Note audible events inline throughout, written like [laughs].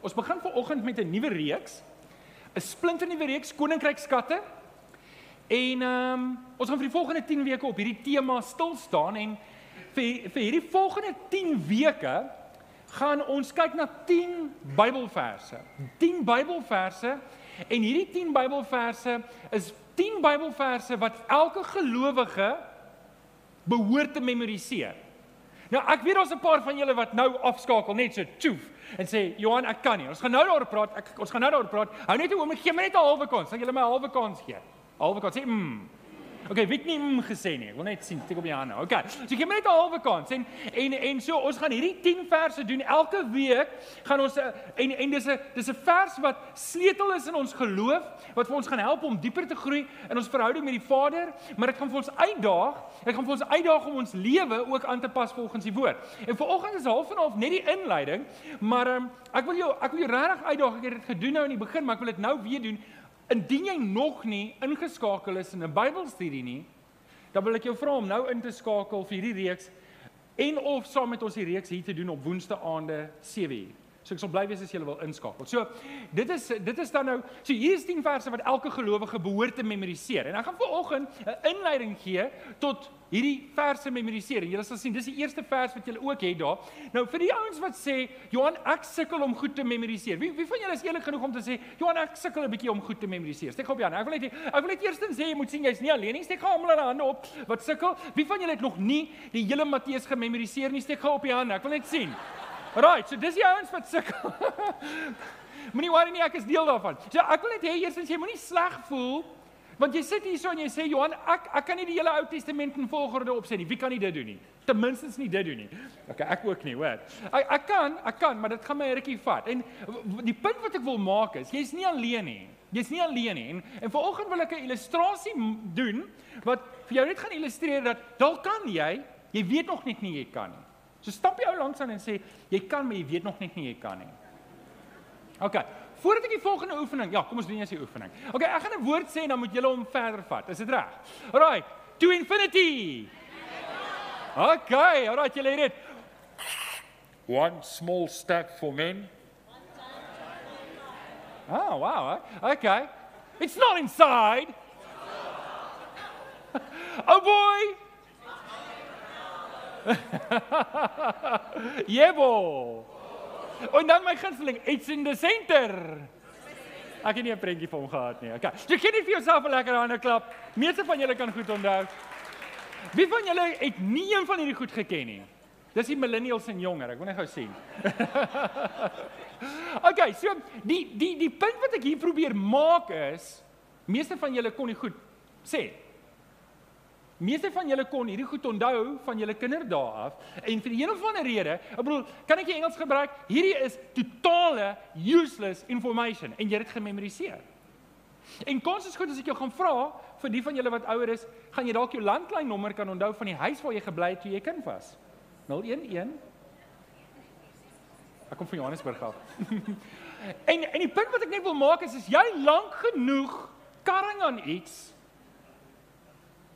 Ons begin vanoggend met 'n nuwe reeks. 'n Splinternuwe reeks Koninkryk skatte. En ehm um, ons gaan vir die volgende 10 weke op hierdie tema stil staan en vir vir hierdie volgende 10 weke gaan ons kyk na 10 Bybelverse. 10 Bybelverse en hierdie 10 Bybelverse is 10 Bybelverse wat elke gelowige behoort te memoriseer. Nou ek weet daar's 'n paar van julle wat nou afskakel net so tjoef en sê Johan ek kan nie. Ons gaan nou daaroor praat. Ek ons gaan nou daaroor praat. Hou net 'n oomblik, gee my net 'n halwe kans. Sal julle my 'n halwe kans gee? Halwe kans. Sê mm. Okay, wie het nie mm gesê nie? Ek wil net sien, steek op jou hande. Okay. So gee my net 'n halwe kans. En en en so ons gaan hierdie 10 verse doen elke week. Gaan ons eh, en en dis 'n dis 'n vers wat sleutel is in ons geloof, wat vir ons gaan help om dieper te groei in ons verhouding met die Vader, maar dit gaan vir ons uitdaag. Dit gaan vir ons uitdaag om ons lewe ook aan te pas volgens die woord. En vanoggend is half en half net die inleiding, maar um, ek wil jou ek wil jou regtig uitdaag. Ek het dit gedoen nou in die begin, maar ek wil dit nou weer doen Indien jy nog nie ingeskakel is in 'n Bybelstudie nie, dan wil ek jou vra om nou in te skakel vir hierdie reeks en of saam met ons die reeks hier te doen op Woensdae aande 7uur. So ek sal bly wees as jy wil inskakel. So dit is dit is dan nou so hier is 10 verse wat elke gelowige behoort te memoriseer. En ek gaan vanoggend 'n inleiding gee tot hierdie verse memoriseer. En julle sal sien dis die eerste vers wat julle ook het daar. Nou vir die ouens wat sê, "Johan, ek sukkel om goed te memoriseer." Wie wie van julle is eerlik genoeg om te sê, "Johan, ek sukkel 'n bietjie om goed te memoriseer." Steek op Jan. Ek wil net ek wil net eerstens sê jy moet sien jy's nie alleen nie. Steek gou almal hulle hande op wat sukkel. Wie van julle het nog nie die hele Matteus gememoriseer nie? Steek gou op die hande. Ek wil net sien. Right, so dis die ouens wat sukkel. [laughs] Moenie worry nie, ek is deel daarvan. So ek wil net hê eerstens jy moenie sleg voel Want jy sit hierso en jy sê Johan, ek ek kan nie die hele Ou Testament in volgorde opsê nie. Wie kan nie dit doen nie? Ten minste nie dit doen nie. Okay, ek ook nie, hoor. Ek ek kan, ek kan, maar dit gaan my 'n rukkie vat. En die punt wat ek wil maak is, jy's nie alleen nie. Jy's nie alleen nie. En en vanoggend wil ek 'n illustrasie doen wat vir jou net gaan illustreer dat dalk kan jy, jy weet nog net nie jy kan nie. So stap jy ou langs aan en sê jy kan, maar jy weet nog net nie jy kan nie. Okay. Voordat ek die volgende oefening, ja, kom ons doen eers die oefening. Okay, ek gaan 'n woord sê en dan moet julle hom verder vat. Is dit reg? Alraai, to infinity. Okay, alraai, julle het dit. One small step for men. Oh, wow. Okay. It's not inside. [laughs] oh boy. [laughs] Yebo. En dan my gunsteling, it's in the center. Ek het nie 'n prentjie vir hom gehad nie. Okay. Jy gee net vir jouself 'n lekker hande klap. Meeste van julle kan goed onthou. Wie van julle het nie een van hierdie goed geken nie? Dis die millennials en jonger. Ek wil net gou sien. [laughs] okay, so die die die punt wat ek hier probeer maak is meeste van julle kon nie goed sê Meeste van julle kon hierdie goed onthou van julle kinderdae af en vir een of ander rede, ek bedoel, kan ek jy Engels gebruik? Hierdie is totale useless information en jy het dit gememoriseer. En kons is goed as ek jou gaan vra vir die van julle wat ouer is, gaan jy dalk jou landlynnommer kan onthou van die huis waar jy gebly het toe jy kind was. 011 Ek kom van Johannesburg af. [laughs] en en die punt wat ek net wil maak is as jy lank genoeg karring aan iets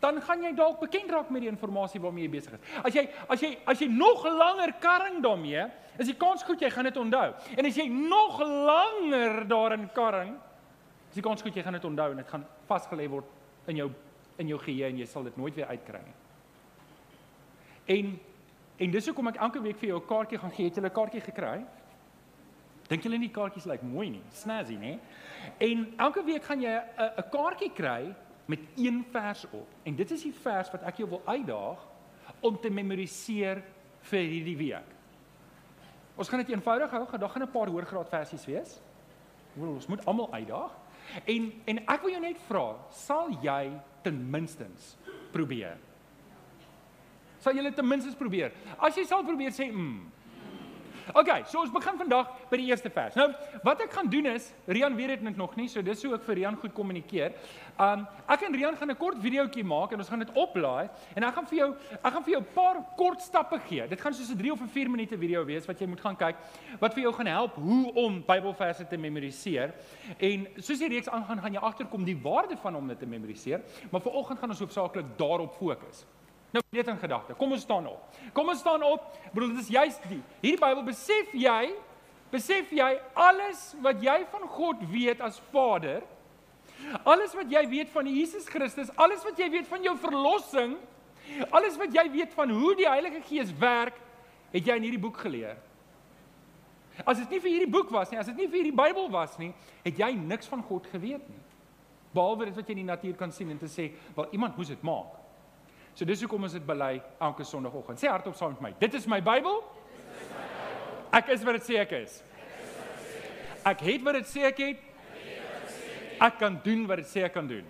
dan gaan jy dalk bekend raak met die inligting waarmee jy besig is. As jy as jy as jy nog langer karring daarmee, is die kans goed jy gaan dit onthou. En as jy nog langer daarin karring, is die kans goed jy gaan dit onthou en dit gaan vasgelê word in jou in jou geheue en jy sal dit nooit weer uitkry nie. En en dis hoekom ek elke week vir jou 'n kaartjie gaan gee. Het jy 'n kaartjie gekry? Dink julle nie kaartjies lyk like mooi nie? Snazzy, né? En elke week gaan jy 'n 'n kaartjie kry met een vers op. En dit is die vers wat ek jou wil uitdaag om te memoriseer vir hierdie week. Ons gaan dit eenvoudig hou, gaan daar gaan 'n paar hoërgraad versies wees. Ons moet almal uitdaag. En en ek wil jou net vra, sal jy ten minstens probeer? Sal jy ten minstens probeer? As jy sal probeer sê, "Mm, Okay, so ons begin vandag by die eerste vers. Nou, wat ek gaan doen is, Rian weet dit net nog nie, so dis hoe ek vir Rian goed kommunikeer. Um ek en Rian gaan 'n kort videoetjie maak en ons gaan dit oplaai en ek gaan vir jou ek gaan vir jou 'n paar kort stappe gee. Dit gaan soos 'n 3 of 'n 4 minute video wees wat jy moet gaan kyk wat vir jou gaan help hoe om Bybelverse te memoriseer. En soos die reeks aangaan, gaan jy agterkom die waarde van om dit te memoriseer, maar vanoggend gaan ons hoofsaaklik daarop fokus. Nou net in gedagte. Kom ons staan op. Kom ons staan op. Broer, dit is juist die. Hierdie Bybel besef jy besef jy alles wat jy van God weet as Vader, alles wat jy weet van Jesus Christus, alles wat jy weet van jou verlossing, alles wat jy weet van hoe die Heilige Gees werk, het jy in hierdie boek geleer. As dit nie vir hierdie boek was nie, as dit nie vir hierdie Bybel was nie, het jy niks van God geweet nie. Behalwe dit wat jy in die natuur kan sien en te sê, "Wel, iemand moes dit maak." So dis hoekom ons dit bely elke Sondagoggend. Sê hardop saam met my. Dit is my Bybel. Ek is wat dit sê ek is. Ek het wat dit sê ek het. Ek kan doen wat dit sê ek kan doen.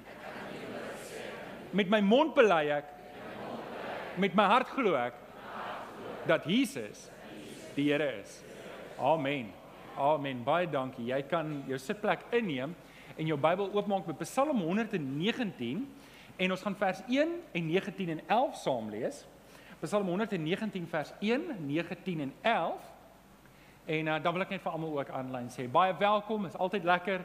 Met my mond bely ek. Met my hart glo ek dat Jesus die Here is. Amen. Amen. Baie dankie. Jy kan jou sitplek inneem en jou Bybel oopmaak by Psalm 119 en ons gaan vers 1 en 19 en 11 saam lees. Psalm 119 vers 1, 19 en 11. En uh, dan wil ek net vir almal ook aanlyn sê baie welkom. Dit is altyd lekker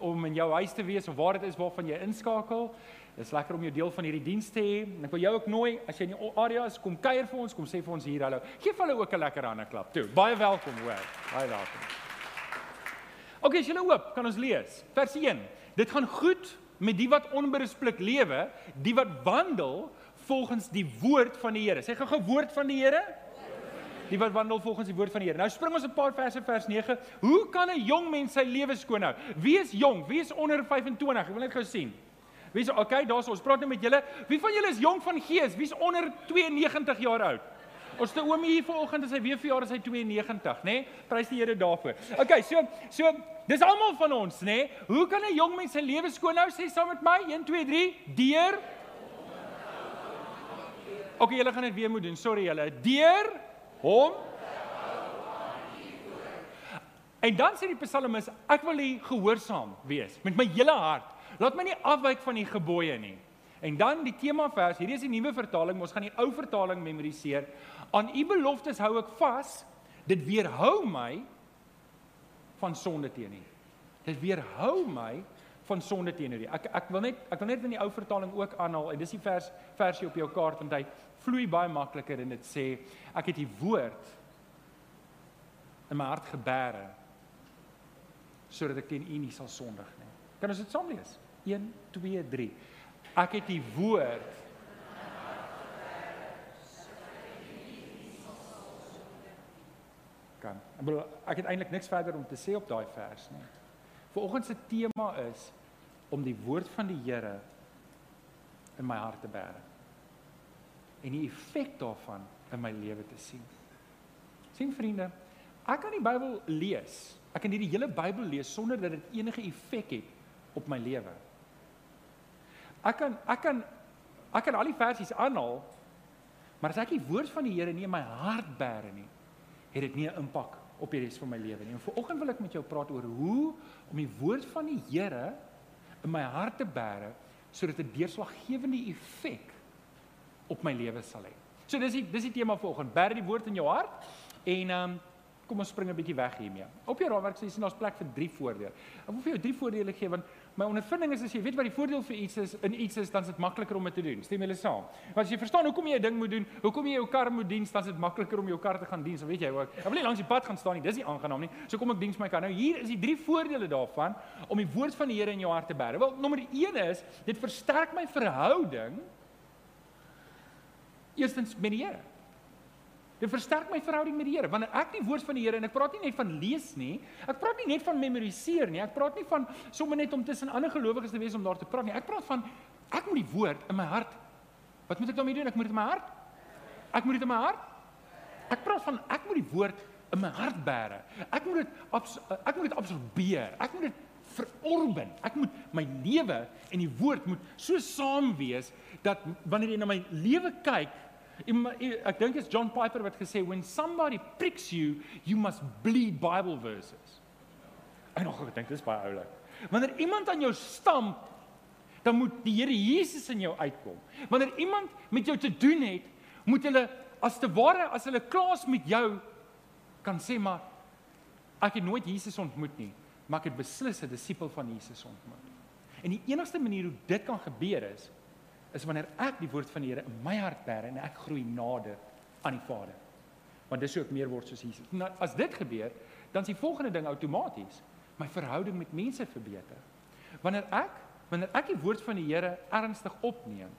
om in jou huis te wees of waar dit is waarvan jy inskakel. Dit is lekker om jou deel van hierdie diens te hê. Ek wil jou ook nooi as jy in die area is, kom kuier vir ons, kom sê vir ons hier hallo. Geef hulle ook 'n lekker hande klap toe. Baie welkom hoor. Baie welkom. OK, as jy nou oop, kan ons lees. Vers 1. Dit gaan goed met die wat onberisplik lewe, die wat wandel volgens die woord van die Here. Sê gou woord van die Here. Die wat wandel volgens die woord van die Here. Nou spring ons 'n paar verse vers 9. Hoe kan 'n jong mens sy lewe skoon hou? Wie is jong? Wie is onder 25? Ek wil net gou sien. Wie is okay, daar's ons praat net met julle. Wie van julle is jong van gees? Wie's onder 92 jaar oud? Ons te oomie hier vanoggend is hy weer verjaar is hy 92, nê? Nee? Prys die Here daarvoor. Okay, so so dis almal van ons, nê? Nee? Hoe kan 'n jong mens sy lewe skoon hou? Sê saam met my 1 2 3 deur Okay, julle gaan dit weer moet doen. Sorry julle. Deur hom En dan sê die psalmis, ek wil u gehoorsaam wees met my hele hart. Laat my nie afwyk van die gebooie nie. En dan die tema vers, hierdie is die nuwe vertaling, ons gaan die ou vertaling memoriseer. Aan u beloftes hou ek vas. Dit weerhou my van sonde teen u. Dit weerhou my van sonde teenoor u. Ek ek wil net ek wil net in die ou vertaling ook aanhaal en dis die vers versie op jou kaart want hy vloei baie makliker en dit sê ek het die woord in my hart gebere sodat ek teen u nie sal sondig nie. Kan ons dit saam lees? 1 2 3. Ek het die woord kan. Ek bedoel ek het eintlik niks verder om te sê op daai vers nie. Vanoggend se tema is om die woord van die Here in my hart te bære. En die effek daarvan in my lewe te sien. sien vriende, ek kan die Bybel lees. Ek kan hierdie hele Bybel lees sonder dat dit enige effek het op my lewe. Ek kan ek kan ek kan al die versies aanhaal, maar as ek die woord van die Here nie in my hart bære nie, het dit nie 'n impak op die res van my lewe nie. En vanoggend wil ek met jou praat oor hoe om die woord van die Here in my hart te bære sodat 'n deurslaggewende effek op my lewe sal hê. So dis die dis die tema vanoggend. Bære die woord in jou hart en ehm um, kom ons spring 'n bietjie weg hiermee. Op jou raamwerk sê jy sien daar's plek vir drie voordele. Ek wil vir jou drie voordele gee want my ondervinding is as jy weet wat die voordeel vir iets is in iets is dan is dit makliker om dit te doen. Stem julle saam? Want as jy verstaan hoekom jy 'n ding moet doen, hoekom jy jou kar moet dien, dan is dit makliker om jou kar te gaan dien. So weet jy ook. Ek wil nie langs die pad gaan staan nie. Dis nie aangenaam nie. So kom ek diens my kar. Nou hier is die drie voordele daarvan om die woord van die Here in jou hart te bære. Wel, nommer 1 is dit versterk my verhouding eerstens met die Here. Dit versterk my verhouding met die Here. Wanneer ek die woord van die Here en ek praat nie net van lees nie, ek praat nie net van memoriseer nie, ek praat nie van sommer net om tussen ander gelowiges te wees om daar te praat nie. Ek praat van ek moet die woord in my hart. Wat moet ek daarmee doen? Ek moet dit in my hart. Ek moet dit in my hart. Ek praat van ek moet die woord in my hart bære. Ek moet dit ek moet dit absorbeer. Ek moet dit verorben. Ek moet my lewe en die woord moet so saam wees dat wanneer jy na my lewe kyk, Ek dink dit is John Piper wat gesê when somebody pricks you, you must bleed Bible verses. En nog ek dink dis baie oulik. Wanneer iemand aan jou stamp, dan moet die Here Jesus in jou uitkom. Wanneer iemand met jou te doen het, moet hulle as te ware as hulle klaas met jou kan sê maar ek het nooit Jesus ontmoet nie, maar ek het beslis 'n disipel van Jesus ontmoet. En die enigste manier hoe dit kan gebeur is is wanneer ek die woord van die Here in my hart bære en ek groei nader aan die Vader. Want dis hoe ek meer word soos Jesus. Nou as dit gebeur, dan is die volgende ding outomaties my verhouding met mense verbeter. Wanneer ek wanneer ek die woord van die Here ernstig opneem,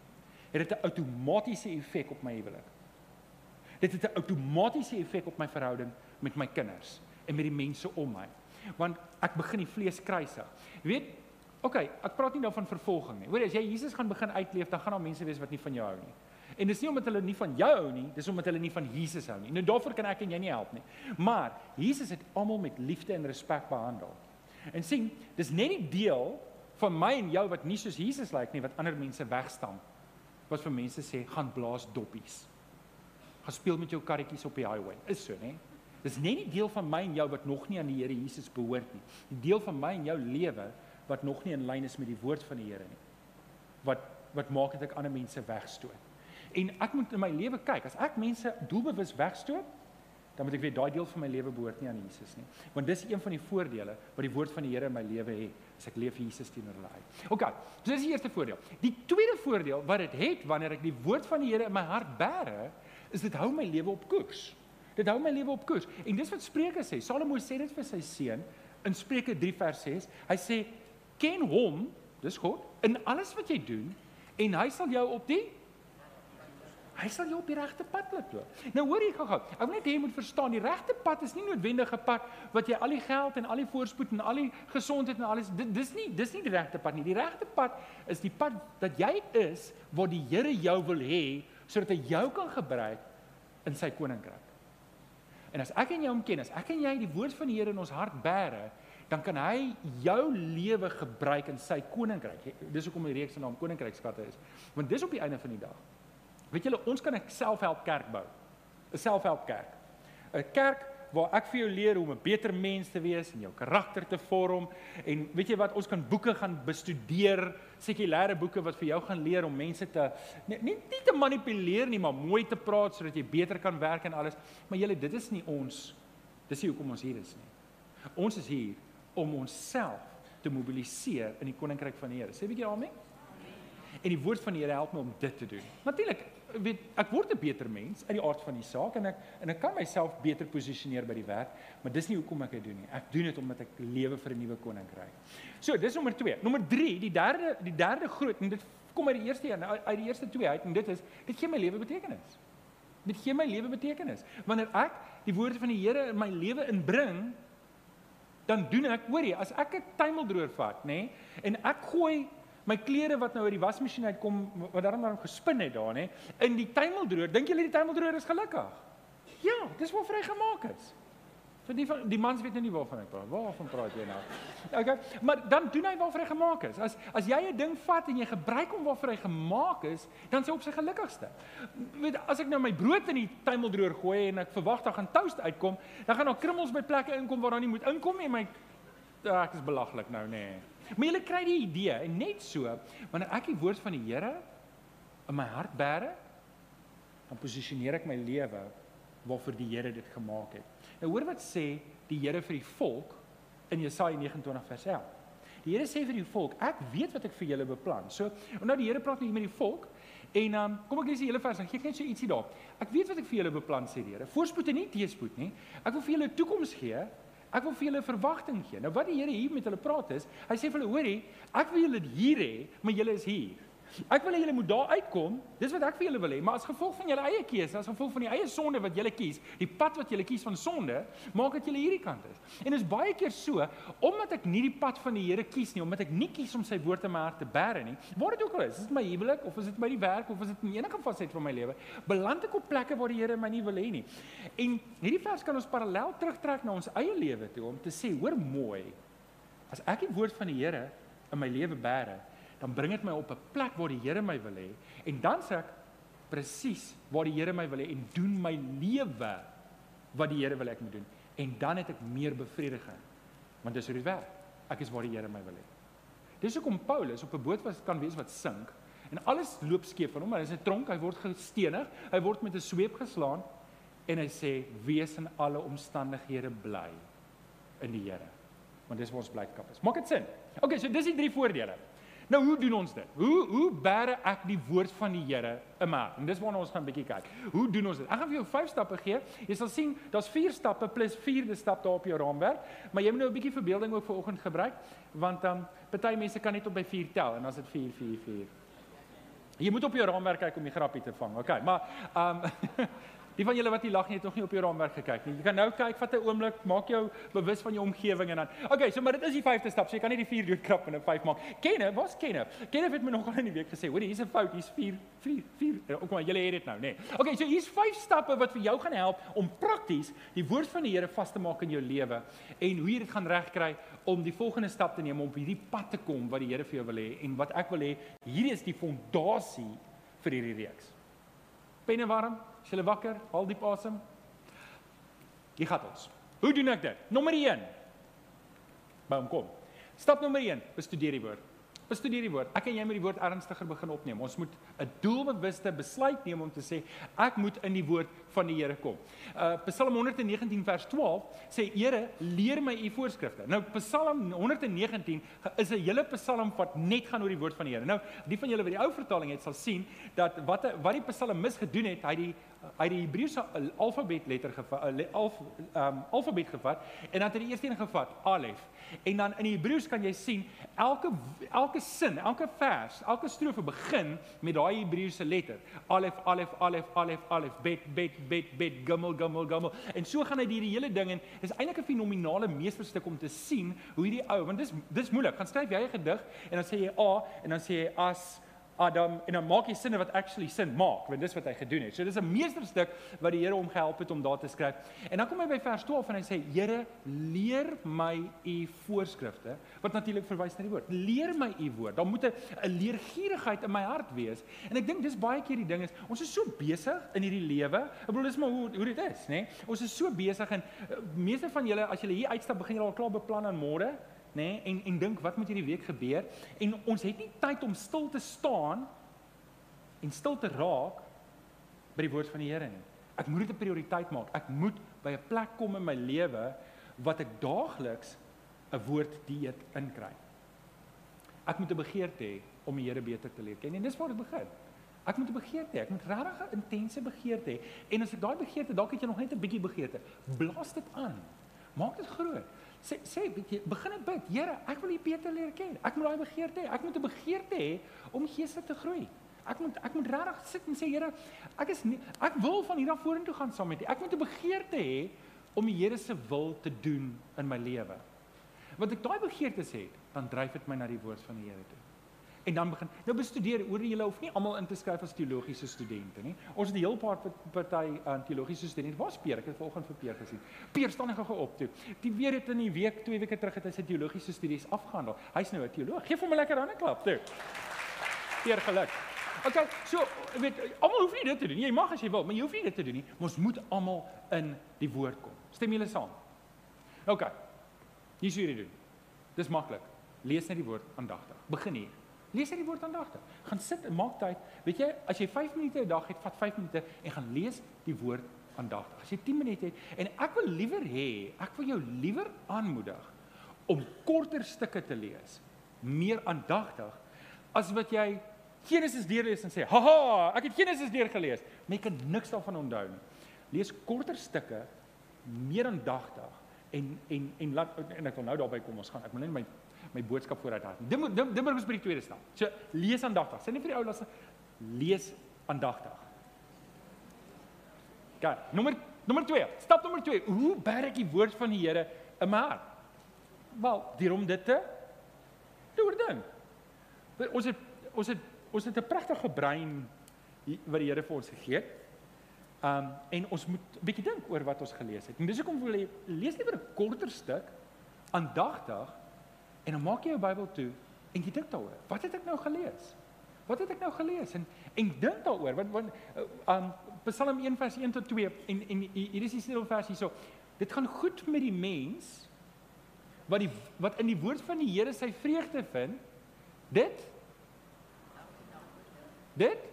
het dit 'n outomatiese effek op my huwelik. Dit het 'n outomatiese effek op my verhouding met my kinders en met die mense om my. Want ek begin die vlees kruisig. Jy weet, okay, ek praat nie nou van vervolging nie. Hoor, as jy Jesus gaan begin uitleef, dan gaan daar mense wees wat nie van jou hou nie. En dis nie omdat hulle nie van jou hou nie, dis omdat hulle nie van Jesus hou nie. Nou daarvoor kan ek en jy nie help nie. Maar Jesus het almal met liefde en respek behandel. En sien, dis net die deel van my en jou wat nie soos Jesus lyk nie wat ander mense wegstaan. Wat vir mense sê gaan blaas doppies. Gaan speel met jou karretjies op die highway. Is so, né? Dis net die deel van my en jou wat nog nie aan die Here Jesus behoort nie. Die deel van my en jou lewe wat nog nie in lyn is met die woord van die Here nie. Wat wat maak dit ek ander mense wegstoot? En ek moet in my lewe kyk, as ek mense doelbewus wegstoot, dan moet ek weet daai deel van my lewe behoort nie aan Jesus nie. Want dis een van die voordele wat die woord van die Here in my lewe het, as ek leef Jesus teenoor hulle uit. OK, so dis die eerste voordeel. Die tweede voordeel wat dit het wanneer ek die woord van die Here in my hart bære, is dit hou my lewe op koers. Dit hou my lewe op koers. En dis wat Spreuke sê. Salomo sê dit vir sy seun in Spreuke 3 vers 6. Hy sê ken hom, dis God, in alles wat jy doen en hy sal jou op die Hy sal jou op die regte pad laat loop. Nou hoor jy gou-gou. Ek wil net hê jy moet verstaan, die regte pad is nie noodwendig 'n pad wat jy al die geld en al die voorspoed en al die gesondheid en alles dis nie dis nie die regte pad nie. Die regte pad is die pad dat jy is waar die Here jou wil hê sodat hy jou kan gebruik in sy koninkryk. En as ek en jou hom ken, as ek en jy die woord van die Here in ons hart bære, dan kan hy jou lewe gebruik in sy koninkryk. Dis hoekom die reeks se naam Koninkrykskatte is. Want dis op die einde van die dag Weet julle, ons kan 'n selfhelp kerk bou. 'n Selfhelp kerk. 'n Kerk waar ek vir jou leer hoe om 'n beter mens te wees en jou karakter te vorm en weet jy wat ons kan boeke gaan bestudeer, sekulêre boeke wat vir jou gaan leer om mense te nie nie, nie te manipuleer nie, maar mooi te praat sodat jy beter kan werk en alles. Maar julle, dit is nie ons dis nie hoekom ons hier is nie. Ons is hier om onsself te mobiliseer in die koninkryk van die Here. Sê 'n bietjie daarmee? En die woord van die Here help my om dit te doen. Natuurlik, weet ek word 'n beter mens uit die aard van die saak en ek en ek kan myself beter posisioneer by die werk, maar dis nie hoekom ek dit doen nie. Ek doen dit omdat ek lewe vir 'n nuwe koninkryk. So, dis nommer 2. Nommer 3, die derde die derde groot en dit kom uit die eerste een uit die eerste twee uit en dit is dit gee my lewe betekenis. Dit gee my lewe betekenis. Wanneer ek die woorde van die Here in my lewe inbring, dan doen ek, hoor jy, as ek 'n tuimeldroër vat, nê, nee, en ek gooi my klere wat nou uit die wasmasjien uitkom wat daarom daarom gespin het daar nê in die tuimeldroër dink julle die tuimeldroër is gelukkig? Ja dis wat vry gemaak is vir die die mans weet nou nie waarvan ek praat waarvan praat jy nou okay maar dan doen hy waarvoor hy gemaak is as as jy 'n ding vat en jy gebruik hom waarvoor hy gemaak is dan sou op sy gelukkigste weet as ek nou my brood in die tuimeldroër gooi en ek verwag daar gaan toast uitkom dan gaan daar krummels by plekke inkom waar daar nie moet inkom nie en my ek is belaglik nou nê nee. Maar jy kry die idee en net so wanneer ek die woord van die Here in my hart bære, dan posisioneer ek my lewe waarvoor die Here dit gemaak het. Nou hoor wat sê die Here vir die volk in Jesaja 29 vers 11. Die Here sê vir die volk, ek weet wat ek vir julle beplan. So, nou die Here praat nie met die volk en dan um, kom ek lees die hele vers, dan gee ek net so ietsie daar. Ek weet wat ek vir julle beplan sê die Here. Voorspoed en nie teëspoed nie. Ek wil vir julle 'n toekoms gee Ek wil vir julle verwagting gee. Nou wat die Here hier met hulle praat is, hy sê vir hulle, hoorie, ek wil julle hier hê, maar julle is hier. Ek wil hê julle moet daar uitkom. Dis wat ek vir julle wil hê, maar as gevolg van julle eie keuse, as gevolg van die eie sonde wat julle kies, die pad wat julle kies van sonde, maak dat julle hierdie kant is. En is baie keer so, omdat ek nie die pad van die Here kies nie, omdat ek nie kies om sy woord in my hart te bære nie. Waar dit ook al is, is dit my huwelik of is dit by die werk of is dit in enige faset van my lewe, beland ek op plekke waar die Here my nie wil hê nie. En hierdie vers kan ons parallel terugtrek na ons eie lewe toe om te sê, hoor mooi, as ek die woord van die Here in my lewe bære, dan bring dit my op 'n plek waar die Here my wil hê en dan sê ek presies waar die Here my wil hê en doen my lewe wat die Here wil ek moet doen. En dan het ek meer bevrediging want dis hoe dit werk. Ek is waar die Here my wil hê. Dis hoekom Paulus op 'n boot was kan wees wat sink en alles loop skeef van hom hy is in 'n tronk hy word gestenig hy word met 'n sweep geslaan en hy sê wees in alle omstandighede bly in die Here want dis waar ons blydskap is. Maak dit sin? Okay so dis die drie voordele Nou hoe doen ons dit? Hoe hoe bære ek die woord van die Here in my hart? En dis waarna ons gaan 'n bietjie kyk. Hoe doen ons dit? Ek gaan vir jou vyf stappe gee. Jy sal sien, daar's vier stappe plus vierde stap daar op jou raamwerk, maar jy moet nou 'n bietjie verbeelding ook vir oggend gebruik, want dan um, party mense kan net op by 4 tel en dan is dit 4 4 4. Jy moet op jou raamwerk kyk om die grappie te vang. Okay, maar ehm um, [laughs] Die van julle wat hier lag nie het nog nie op jou raamwerk gekyk nie. Jy kan nou kyk, vat 'n oomblik, maak jou bewus van jou omgewing en dan. Okay, so maar dit is die vyfde stap. So jy kan nie die 4 doodkrap in 'n 5 maak. Kenne, wat's kenne? Kenne het my nogal in die week gesê, hoor, hier's 'n fout, hier's 4 4 4. Ook maar julle het dit nou, nê. Nee. Okay, so hier's vyf stappe wat vir jou gaan help om prakties die woord van die Here vas te maak in jou lewe en hoe jy dit gaan regkry om die volgende stap te neem om op hierdie pad te kom wat die Here vir jou wil hê en wat ek wil hê, hierdie is die fondasie vir hierdie reeks. Penne warm, Is jy wakker? Haal diep asem. Jy gaan ons. Hoe doen ek dit? Nommer 1. Bam kom. Stap nommer 1, bestudeer die woord. Bestudeer die woord. Ek en jy moet die woord ernstiger begin opneem. Ons moet 'n doelbewuste besluit neem om te sê ek moet in die woord van die Here kom. Uh Psalm 119 vers 12 sê Here, leer my u voorskrifte. Nou Psalm 119 is 'n hele Psalm wat net gaan oor die woord van die Here. Nou die van julle wat die ou vertaling het sal sien dat wat wat die Psalmis gedoen het, hy die hy die Hebreëse alfabet letter gevat, uh, alf, um, alfabet gevat en dan het hy eerste een gevat, Alef. En dan in die Hebreëus kan jy sien elke elke sin, elke vers, elke strofe begin met daai Hebreëse letter. Alef, Alef, Alef, Alef, Alef, Bet, Bet, Bet, Bet, Gimel, Gimel, Gimel. En so gaan hy die hele ding en dis eintlik 'n fenominale meesterstuk om te sien hoe hierdie ou, want dis dis moeilik. Gaan skryf jy 'n gedig en dan sê jy A en dan sê jy as Adam en dan maak hy sinne wat actually sin maak, want dis wat hy gedoen het. So dis 'n meesterstuk wat die Here hom gehelp het om daar te skryf. En dan kom hy by vers 12 en hy sê: "Here, leer my u voorskrifte," wat natuurlik verwys na die woord. "Leer my u woord." Dan moet 'n leergierigheid in my hart wees. En ek dink dis baie keer die ding is, ons is so besig in hierdie lewe. Ek bedoel dis maar hoe hoe dit is, nê? Nee? Ons is so besig en uh, meeste van julle as julle hier uitstap, begin julle al klaar beplan aan môre nê nee, en en dink wat moet hierdie week gebeur en ons het nie tyd om stil te staan en stil te raak by die woord van die Here nie. Ek moet dit 'n prioriteit maak. Ek moet by 'n plek kom in my lewe wat ek daagliks 'n woord dieet inkry. Ek moet 'n begeerte hê om die Here beter te leer ken en dis waar dit begin. Ek moet 'n begeerte hê. Ek moet regtig 'n intense begeerte hê. En as ek daai begeerte, dalk het jy nog net 'n bietjie begeerte, blaas dit aan. Maak dit groot sê sê bietjie begin dit bid. Here, ek wil U beter leer ken. Ek moet daai begeerte hê. Ek moet 'n begeerte hê om geestelik te groei. Ek moet ek moet regtig sit en sê Here, ek is nie, ek wil van hier af vorentoe gaan saam met U. Ek moet 'n begeerte hê om die Here se wil te doen in my lewe. Want ek daai begeertes het, dan dryf dit my na die woord van die Here toe en dan begin nou bestudeer oor julle hoef nie almal in te skryf as teologiese studente nie. Ons het 'n heel paar party aan uh, teologiese studente. Waar speer ek het vanoggend vir Peer gesien. Peer staan net gou op toe. Die weer het in die week, twee weke terug het hy sy teologiese studies afgehandel. Hy's nou 'n teoloog. Geef hom 'n lekker hande klap toe. Peer geluk. Okay, so weet almal hoef nie dit te doen nie. Jy mag as jy wil, maar jy hoef nie dit te doen nie. Ons moet almal in die woord kom. Stem julle saam? Okay. Hier is hoe jy dit doen. Dis maklik. Lees net die woord aandagtig. Begin hier. Lees uit die woord aandagtig. Gaan sit en maak tyd. Weet jy, as jy 5 minute 'n dag het, vat 5 minute en gaan lees die woord aandagtig. As jy 10 minute het en ek wil liewer hê, ek wil jou liewer aanmoedig om korter stukke te lees, meer aandagtig as wat jy Genesis deurlees en sê, "Haha, ek het Genesis deurgelees." Maar jy kan niks daarvan onthou nie. Lees korter stukke, meer aandagtig en en en laat en ek wil nou daarby kom ons gaan. Ek moet net my my boodskap vooruit hart. Dim dim dim is by die tweede stap. So lees aandagtig. Sê nie vir die ou lasse lees aandagtig. Gaan. Nommer nommer 2. Stap nommer 2. Hoe berg ek die woord van die Here in my hart? Wel, deur om dit te oordink. Ons het ons het ons het 'n pragtige brein wat die Here vir ons gegee het. Um en ons moet 'n bietjie dink oor wat ons gelees het. En dis hoekom wil jy lees liewer 'n korter stuk aandagtig En dan maak jy jou Bybel toe en jy dink daaroor. Wat het ek nou gelees? Wat het ek nou gelees? En en dink daaroor want want um Psalm 1 vers 1 tot 2 en en hier is die stil vers hierso. Dit gaan goed met die mens wat die wat in die woord van die Here sy vreugde vind. Dit Dit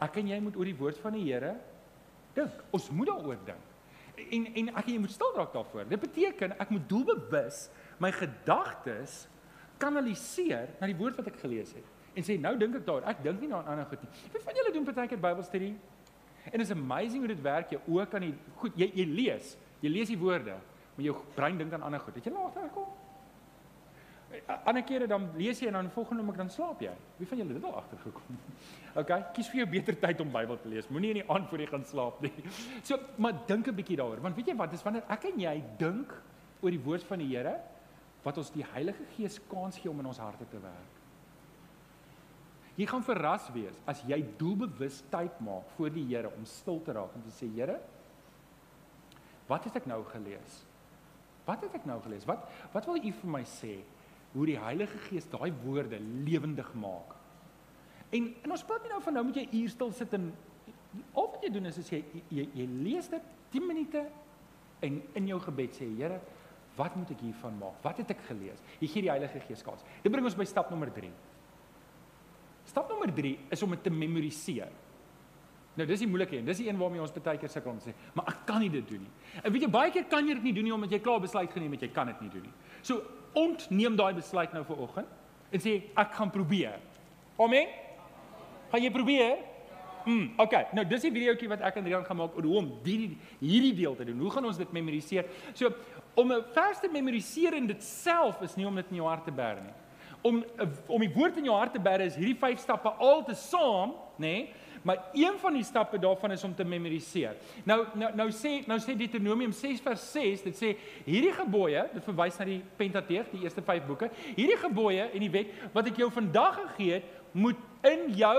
Ek en jy moet oor die woord van die Here dink. Ons moet daaroor dink en en ek jy moet stil raak daarvoor. Dit beteken ek moet doelbewus my gedagtes kanaliseer na die woord wat ek gelees het en sê nou dink ek daar, ek dink nie na 'n ander goed nie. Wie van julle doen partykeer Bybelstudie? En it's amazing hoe dit werk. Jy oë kan nie goed jy jy lees. Jy lees die woorde, maar jou brein dink aan ander goed. Het jy laat agterkom? Ander kere dan lees jy en dan volgende oomblik dan slaap jy. Wie van julle het dit al agtergekom? [laughs] OK, kies vir jou beter tyd om Bybel te lees. Moenie in die aand voor jy gaan slaap nie. [laughs] So, maar dink 'n bietjie daaroor, want weet jy wat, dis wanneer ek en jy dink oor die woord van die Here wat ons die Heilige Gees kans gee om in ons harte te werk. Jy gaan verras wees as jy doelbewus tyd maak voor die Here om stil te raak en te sê Here, wat het ek nou gelees? Wat het ek nou gelees? Wat wat wil U vir my sê? Hoe die Heilige Gees daai woorde lewendig maak. En en ons praat nie nou van nou moet jy uur stil sit en al wat jy doen is as jy jy, jy lees dit 10 minute en in jou gebed sê Here, wat moet ek hiervan maak? Wat het ek gelees? Jy gee die Heilige Gees kans. Dit bring ons by stap nommer 3. Stap nommer 3 is om dit te memoriseer. Nou dis die moeilike een. Dis die een waarmee ons baie keer sukkel om te sê, maar ek kan nie dit doen nie. En weet jy baie keer kan jy dit nie doen nie omdat jy klaar besluit geneem het jy kan dit nie doen nie. So ontneem daai besluit nou vir oggend en sê ek gaan probeer. Amen. Gaan jy probeer? Mm, okay. Nou dis die videoetjie wat ek en Rian gaan maak oor hoe om hierdie hierdie deel te doen. Hoe gaan ons dit memoriseer? So om 'n vers te memoriseer in dit self is nie om dit in jou hart te bær nie. Om om die woord in jou hart te bær is hierdie vyf stappe al te saam, nê? Nee, maar een van die stappe daarvan is om te memoriseer. Nou nou nou sê nou sê Deuteronomium 6 vers 6, dit sê hierdie gebooie, dit verwys na die Pentateeg, die eerste 5 boeke. Hierdie gebooie en die wet wat ek jou vandag gegee het, moet in jou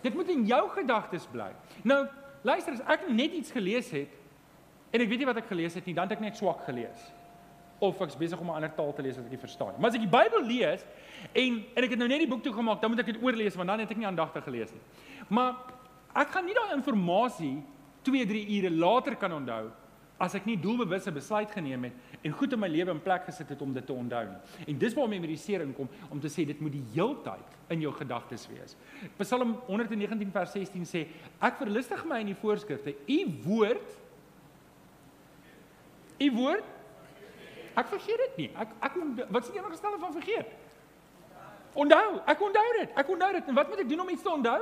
Dit moet in jou gedagtes bly. Nou, luister, as ek net iets gelees het en ek weet nie wat ek gelees het nie, dan het ek net swak gelees. Of ek's besig om 'n ander taal te lees wat ek nie verstaan nie. Maar as ek die Bybel lees, En en ek het nou net die boek toe gemaak, dan moet ek dit oorlees want dan het ek nie aandagtig gelees nie. Maar ek gaan nie daai inligting 2, 3 ure later kan onthou as ek nie doelbewus 'n besluit geneem het en goed in my lewe in plek gesit het om dit te onthou nie. En dis waar memorisering kom om te sê dit moet die heeltyd in jou gedagtes wees. Psalm 119 vers 16 sê ek verlustig my in die voorskrifte. U woord U woord Ek vergeet dit nie. Ek ek wat is die enigste stel van vergeet? Onthou, ek onthou dit. Ek onthou dit. En wat moet ek doen om iets te onthou?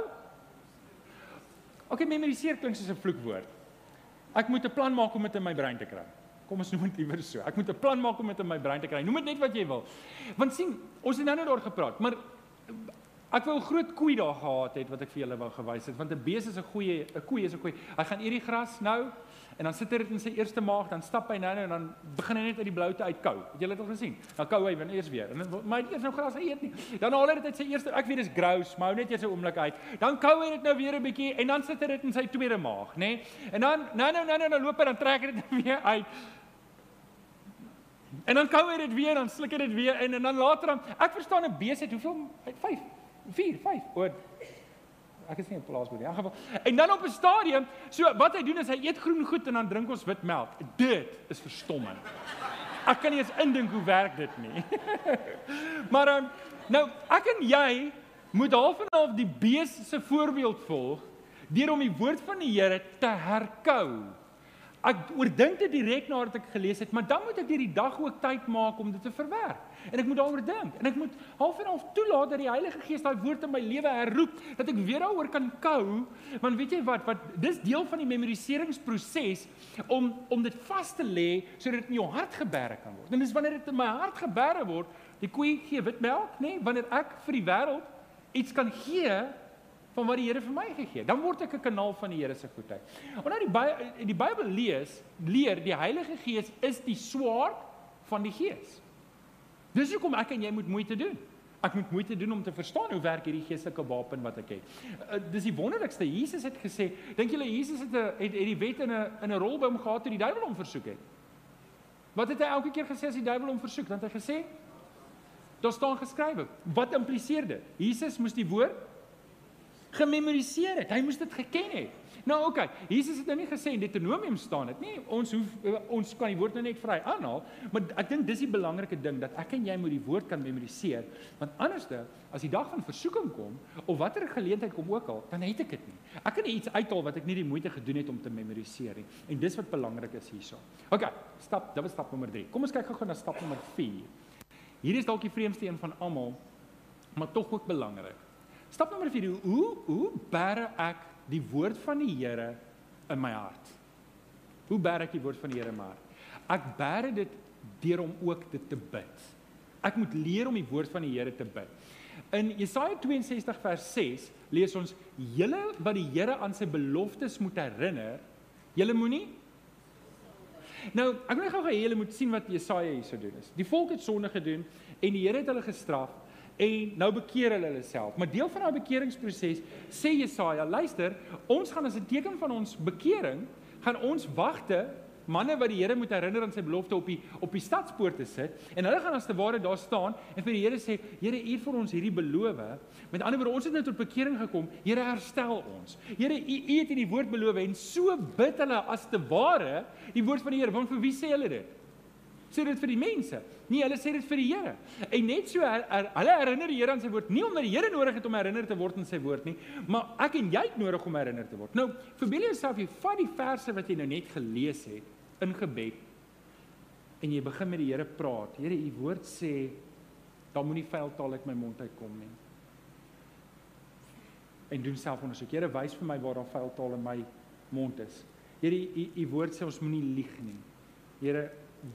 OK, memoriseer klink soos 'n vloekwoord. Ek moet 'n plan maak om dit in my brein te kry. Kom ons noem dit liewer so. Ek moet 'n plan maak om dit in my brein te kry. Noem dit net wat jy wil. Want sien, ons het nou net oor gepraat, maar ek wou 'n groot koei daar gehad het wat ek vir julle wou gewys het, want 'n bees is 'n goeie, 'n koei is 'n koei. Hy gaan eet die gras nou En dan sit hy dit in sy eerste maag, dan stap hy nou nou en dan begin hy net uit die bloute uitkou. Het julle dit al gesien? Dan kou hy wanneer eers weer. En dan maar eers nou gras eet nie. Dan haal hy dit uit sy eerste, ek weet dis grouse, maar hou net eers 'n oomblik uit. Dan kou hy dit nou weer 'n bietjie en dan sit hy dit in sy tweede maag, nê? Nee? En dan nou nou nou nou dan loop hy dan trek hy dit [laughs] weer uit. En dan kou hy dit weer, dan sluk hy dit weer en en dan later dan ek verstaan 'n besigheid, hoeveel 5 4 5 oor ek is nie 'n plaasboer nie. In geval. En dan op 'n stadium, so wat hy doen is hy eet groen goed en dan drink ons wit melk. Dit is verstommend. Ek kan nie eens indink hoe werk dit nie. [laughs] maar um, nou ek en jy moet half en half die bees se voorbeeld volg deur om die woord van die Here te herkou. Ek oordink dit direk nadat ek gelees het, maar dan moet ek deur die dag ook tyd maak om dit te verwerk. En ek moet daaroor dink en ek moet half en half toelaat dat die Heilige Gees daai woord in my lewe herroep, dat ek weer daaroor kan kou. Want weet jy wat, wat dis deel van die memoriseringsproses om om dit vas te lê sodat dit in jou hart geberg kan word. En dis wanneer dit in my hart geberg word, die koei gee wit melk, nê, nee, wanneer ek vir die wêreld iets kan gee van wat die Here vir my gegee het. Dan word ek 'n kanaal van die Here se goedheid. Omdat die Bybel die Bybel lees, leer die Heilige Gees is die swaard van die Gees. Dis hoekom ek en jy moet moeite doen. Ek moet moeite doen om te verstaan hoe werk hierdie geestelike wapen wat ek het. Uh, dis die wonderlikste. Jesus het gesê, dink julle Jesus het 'n het, het die wet in 'n in 'n rolboom gehad toe die duiwel hom versoek het? Wat het hy elke keer gesê as die duiwel hom versoek? Dan het hy gesê Daar staan geskrywe. Wat impliseer dit? Jesus moes die woord gememoriseer het. Hy moes dit geken het. Nou oké, okay, Jesus het nou nie gesê in Deuteronomium staan dit nie. Ons hoef ons kan die woord nou net vry aanhaal, maar ek dink dis die belangrike ding dat ek en jy moet die woord kan memoriseer, want anderste as die dag van versoeking kom of watter geleentheid kom ook al, dan het ek dit nie. Ek kan nie iets uithaal wat ek nie die moeite gedoen het om te memoriseer nie. En dis wat belangrik is hierso. OK, stap, dit was stap nommer 3. Kom ons kyk gou-gou na stap nommer 4. Hierdie is dalk die vreemdste een van almal, maar tog ook belangrik. Stap nommer 4: Hoe hoe bære ek die woord van die Here in my hart? Hoe bære ek die woord van die Here in my hart? Ek bære dit deur om ook dit te bid. Ek moet leer om die woord van die Here te bid. In Jesaja 62 vers 6 lees ons: "Julle wat die Here aan sy beloftes moet herinner, julle moenie Nou, ek wil net gou hê julle moet sien wat Jesaja hierso doen is. Die volk het sonde gedoen en die Here het hulle gestraf en nou bekeer hulle hulle self. Maar deel van daai bekeringsproses sê Jesaja, luister, ons gaan as 'n teken van ons bekering, gaan ons wagte manne wat die Here moet herinner aan sy belofte op die op die stadspoorte sit en hulle gaan as te ware daar staan en vir die Here sê Here u het vir ons hierdie beloof. Met ander woorde ons het nou tot bekering gekom. Here herstel ons. Here u u het in die woord beloof en so bid hulle as te ware. Die woord van die Here want vir wie sê hulle dit sê dit vir die mense. Nee, hulle sê dit vir die Here. En net so her, her, hulle herinner die Here aan sy woord, nie omdat die Here nodig het om herinner te word aan sy woord nie, maar ek en jy het nodig om herinner te word. Nou, verbeel jouself jy vat die verse wat jy nou net gelees het in gebed en jy begin met die Here praat. Here, u woord sê daar moenie vuil taal uit my mond uitkom nie. En doen self ondersoek. Here, wys vir my waar daar vuil taal in my mond is. Here, u u woord sê ons moenie lieg nie. Here,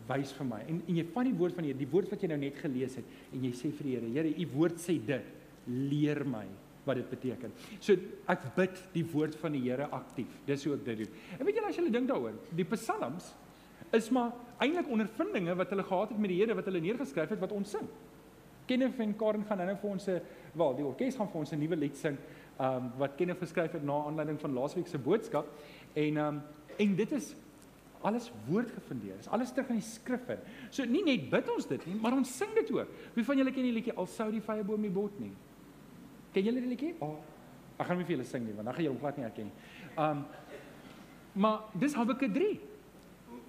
wys vir my. En en jy vat die woord van die Here, die woord wat jy nou net gelees het en jy sê vir die Here, Here, u woord sê dit. Leer my wat dit beteken. So ek bid die woord van die Here aktief. Dis hoe ek dit doen. En weet julle as julle dink daaroor, die psalms is maar eintlik ondervindinge wat hulle gehad het met die Here wat hulle neergeskryf het wat ons sing. Kenneth en Karen gaan nou vir ons 'n wel, die orkes gaan vir ons 'n nuwe lied sing, um wat Kenneth geskryf het na aanleiding van laasweek se boodskap en um en dit is alles woord gefundeer. Is alles terug in die skrif in. So nie net bid ons dit nie, maar ons sing dit ook. Wie van julle ken die liedjie Al sou die vye boom nie bot nie? Ken julle die liedjie? Oh, ek gaan nie vir julle sing nie want dan gaan julle hom glad nie herken nie. Um maar dis Habakuk 3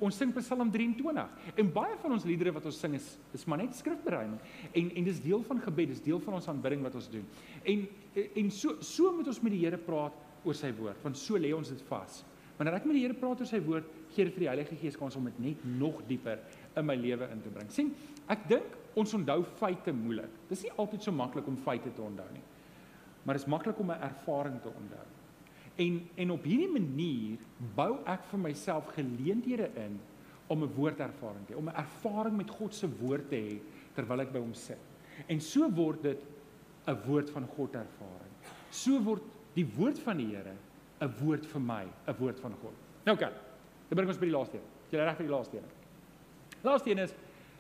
ons sing Psalm 23 en baie van ons liedere wat ons sing is is maar net skrifbereiding en en dis deel van gebed, dis deel van ons aanbidding wat ons doen. En en so so moet ons met die Here praat oor sy woord, want so lê ons dit vas. Wanneer ek met die Here praat oor sy woord, gee dit vir die Heilige Gees kans om dit net nog dieper in my lewe in te bring. sien, ek dink ons onthou feite moeilik. Dis nie altyd so maklik om feite te onthou nie. Maar dit is maklik om 'n ervaring te onthou. En en op hierdie manier bou ek vir myself geleenthede in om 'n woordervaring te hê, om 'n ervaring met God se woord te hê terwyl ek by hom sit. En so word dit 'n woord van God ervaring. So word die woord van die Here 'n woord vir my, 'n woord van God. Nou kan. Dan bring ons by die laaste een. Jy reg vir die laaste een. Laaste een is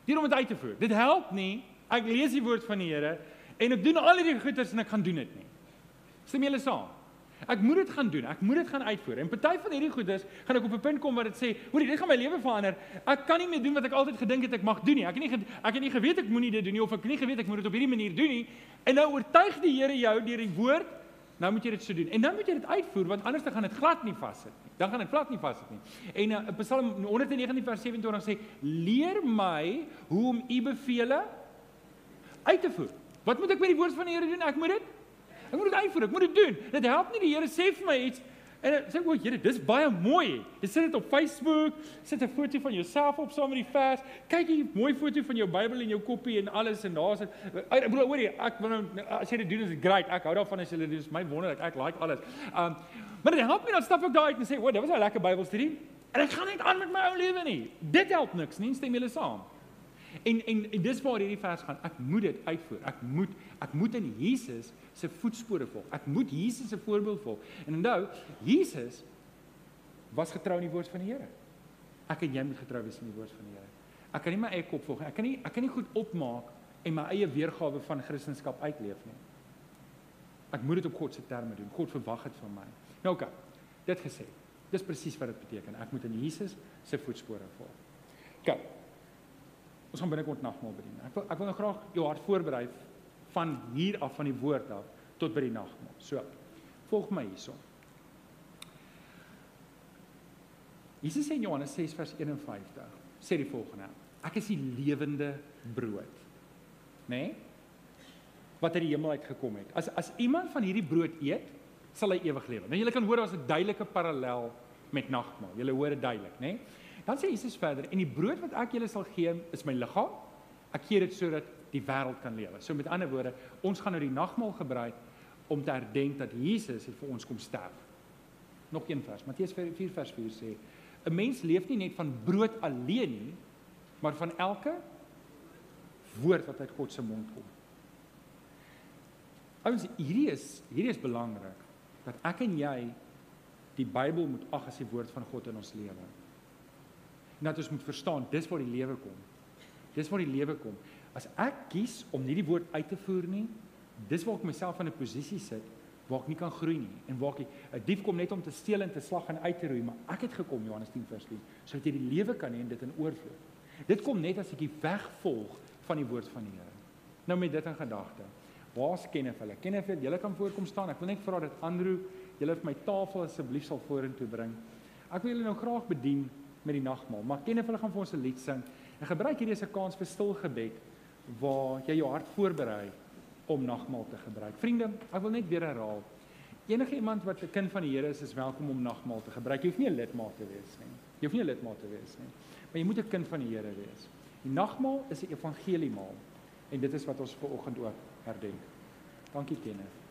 hier om dit uit te voer. Dit help nie ek lees die woord van die Here en ek doen al hierdie goeders en ek gaan doen dit nie. Stem julle saam? Ek moet dit gaan doen. Ek moet dit gaan uitvoer. En party van hierdie goedes gaan ek op 'n punt kom waar dit sê, "Hoerie, dit gaan my lewe verander. Ek kan nie meer doen wat ek altyd gedink het ek mag doen nie. Ek het nie ek het nie geweet ek moenie dit doen nie of ek nie geweet ek moet dit op hierdie manier doen nie." En nou oortuig die Here jou deur die woord, nou moet jy dit so doen. En dan moet jy dit uitvoer want anders dan gaan dit glad nie vassit nie. Dan gaan dit glad nie vassit nie. En uh, Psalm 119 vers 27 sê, "Leer my hoe om u bevele uit te voer." Wat moet ek met die woord van die Here doen? Ek moet dit Ek moet dit uitvoer, ek moet dit doen. Dit help nie die Here sê vir my iets en sê o, Here, dis baie mooi. Jy sit dit op Facebook, sit 'n foto van jouself op saam met die vers. Kyk hier, mooi foto van jou Bybel en jou koppie en alles en daar's dit. Ek bedoel, hoorie, ek wil nou as jy dit doen is dit great. Ek hou daarvan as jy dit doen. Dis my wonderlik. Ek like alles. Um maar dit help my dan stap ek daar uit en sê, "O, dit was 'n lekker Bybelstudie." En ek gaan net aan met my ou lewe nie. Dit help niks nie, stem julle saam? En en en dis waar hierdie vers gaan. Ek moet dit uitvoer. Ek moet ek moet in Jesus se voetspore volg. Ek moet Jesus se voorbeeld volg. En onthou, Jesus was getrou aan die woord van die Here. Ek en jy moet getrou wees aan die woord van die Here. Ek kan nie my eie kop volg nie. Ek kan nie ek kan nie goed opmaak en my eie weergawe van Christendom uitleef nie. Ek moet dit op God se terme doen. God verwag dit van my. Nou oké. Dit gesê. Dis presies wat dit beteken. Ek moet in Jesus se voetspore volg. OK. Ons gaan binnekort nagmaal bedien. Ek wil ek wil nou graag jou hart voorberei van hier af van die woord af tot by die nagmaal. So. Volg my hierson. Jesus sê in Johannes 6 vers 51 sê die volgende: Ek is die lewende brood. Né? Nee? Wat uit die hemel uit gekom het. As as iemand van hierdie brood eet, sal hy ewig lewe. Nou julle kan hoor daar's 'n duidelike parallel met nagmaal. Julle hoor dit duidelik, né? Nee? Dan sê Jesus verder: "En die brood wat ek julle sal gee, is my liggaam. Ek gee dit sodat die wêreld kan lewe. So met ander woorde, ons gaan nou die nagmaal gebruik om te herdenk dat Jesus het vir ons kom sterf. Nog een vers, Matteus 4 vers 4 sê: 'n Mens leef nie net van brood alleen nie, maar van elke woord wat uit God se mond kom. Ouens, hierdie is hierdie is belangrik dat ek en jy die Bybel moet ag as die woord van God in ons lewe. Net ons moet verstaan, dis waar die lewe kom. Dis waar die lewe kom. As ek kies om nie die woord uit te voer nie, dis waar ek myself in 'n posisie sit waar ek nie kan groei nie en waar ek 'n dief kom net om te steel en te slag en uit te roei, maar ek het gekom Johannes 10 vers 10 sodat jy die lewe kan hê en dit in oorvloed. Dit kom net as ek die weg volg van die woord van die Here. Nou met dit in gedagte. Waar's Kenneth hulle? Kenneth, jy kan voorkom staan. Ek wil net vra dat Andrew julle vir my tafel asseblief sal vorentoe bring. Ek wil julle nou graag bedien met die nagmaal, maar Kenneth hulle gaan vir ons 'n lied sing. En gebruik hierdie as 'n kans vir stil gebed waar jy jou hart voorberei om nagmaal te gebruik. Vriende, ek wil net weer herhaal. Enige iemand wat 'n kind van die Here is, is welkom om nagmaal te gebruik. Jy hoef nie 'n lidmaat te wees nie. Jy hoef nie 'n lidmaat te wees nie. Maar jy moet 'n kind van die Here wees. Die nagmaal is 'n evangeliemaal en dit is wat ons ver oggend ook herdenk. Dankie Kenneth.